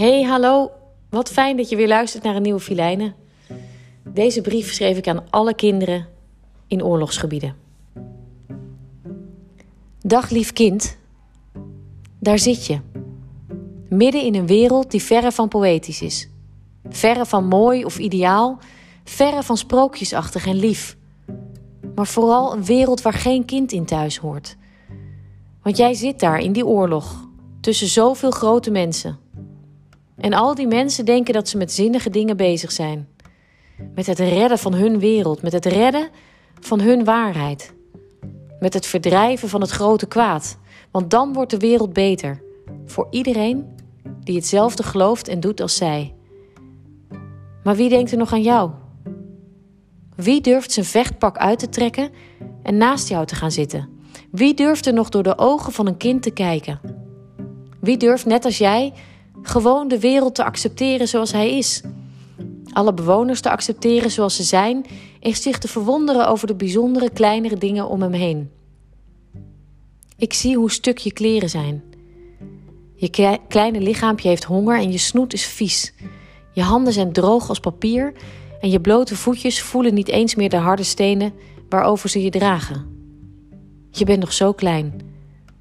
Hey, hallo. Wat fijn dat je weer luistert naar een nieuwe Filijnen. Deze brief schreef ik aan alle kinderen in oorlogsgebieden. Dag lief kind, daar zit je. Midden in een wereld die verre van poëtisch is. Verre van mooi of ideaal, verre van sprookjesachtig en lief. Maar vooral een wereld waar geen kind in thuis hoort. Want jij zit daar in die oorlog, tussen zoveel grote mensen. En al die mensen denken dat ze met zinnige dingen bezig zijn. Met het redden van hun wereld, met het redden van hun waarheid. Met het verdrijven van het grote kwaad. Want dan wordt de wereld beter. Voor iedereen die hetzelfde gelooft en doet als zij. Maar wie denkt er nog aan jou? Wie durft zijn vechtpak uit te trekken en naast jou te gaan zitten? Wie durft er nog door de ogen van een kind te kijken? Wie durft net als jij gewoon de wereld te accepteren zoals hij is? Alle bewoners te accepteren zoals ze zijn en zich te verwonderen over de bijzondere kleinere dingen om hem heen. Ik zie hoe stuk je kleren zijn. Je kleine lichaampje heeft honger en je snoet is vies. Je handen zijn droog als papier en je blote voetjes voelen niet eens meer de harde stenen waarover ze je dragen. Je bent nog zo klein,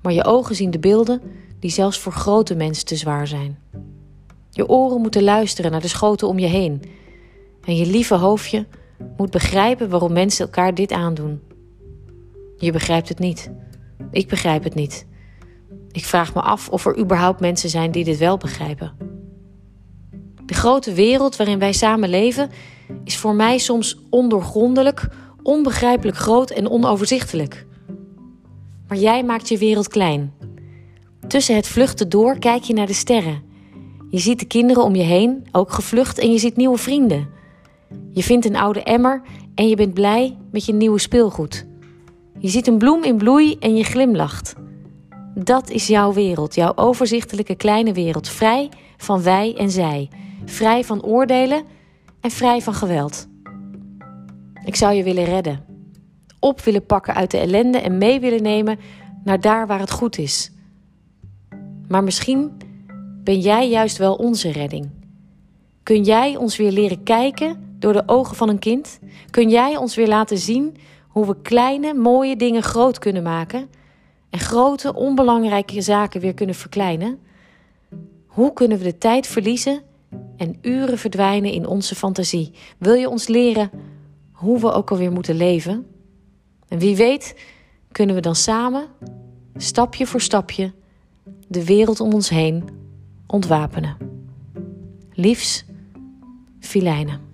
maar je ogen zien de beelden die zelfs voor grote mensen te zwaar zijn. Je oren moeten luisteren naar de schoten om je heen. En je lieve hoofdje moet begrijpen waarom mensen elkaar dit aandoen. Je begrijpt het niet. Ik begrijp het niet. Ik vraag me af of er überhaupt mensen zijn die dit wel begrijpen. De grote wereld waarin wij samen leven is voor mij soms ondoorgrondelijk, onbegrijpelijk groot en onoverzichtelijk. Maar jij maakt je wereld klein. Tussen het vluchten door kijk je naar de sterren. Je ziet de kinderen om je heen, ook gevlucht, en je ziet nieuwe vrienden. Je vindt een oude emmer en je bent blij met je nieuwe speelgoed. Je ziet een bloem in bloei en je glimlacht. Dat is jouw wereld, jouw overzichtelijke kleine wereld, vrij van wij en zij, vrij van oordelen en vrij van geweld. Ik zou je willen redden, op willen pakken uit de ellende en mee willen nemen naar daar waar het goed is. Maar misschien ben jij juist wel onze redding. Kun jij ons weer leren kijken door de ogen van een kind? Kun jij ons weer laten zien hoe we kleine, mooie dingen groot kunnen maken en grote, onbelangrijke zaken weer kunnen verkleinen? Hoe kunnen we de tijd verliezen en uren verdwijnen in onze fantasie? Wil je ons leren hoe we ook alweer moeten leven? En wie weet, kunnen we dan samen, stapje voor stapje, de wereld om ons heen ontwapenen. Liefs, Filijnen.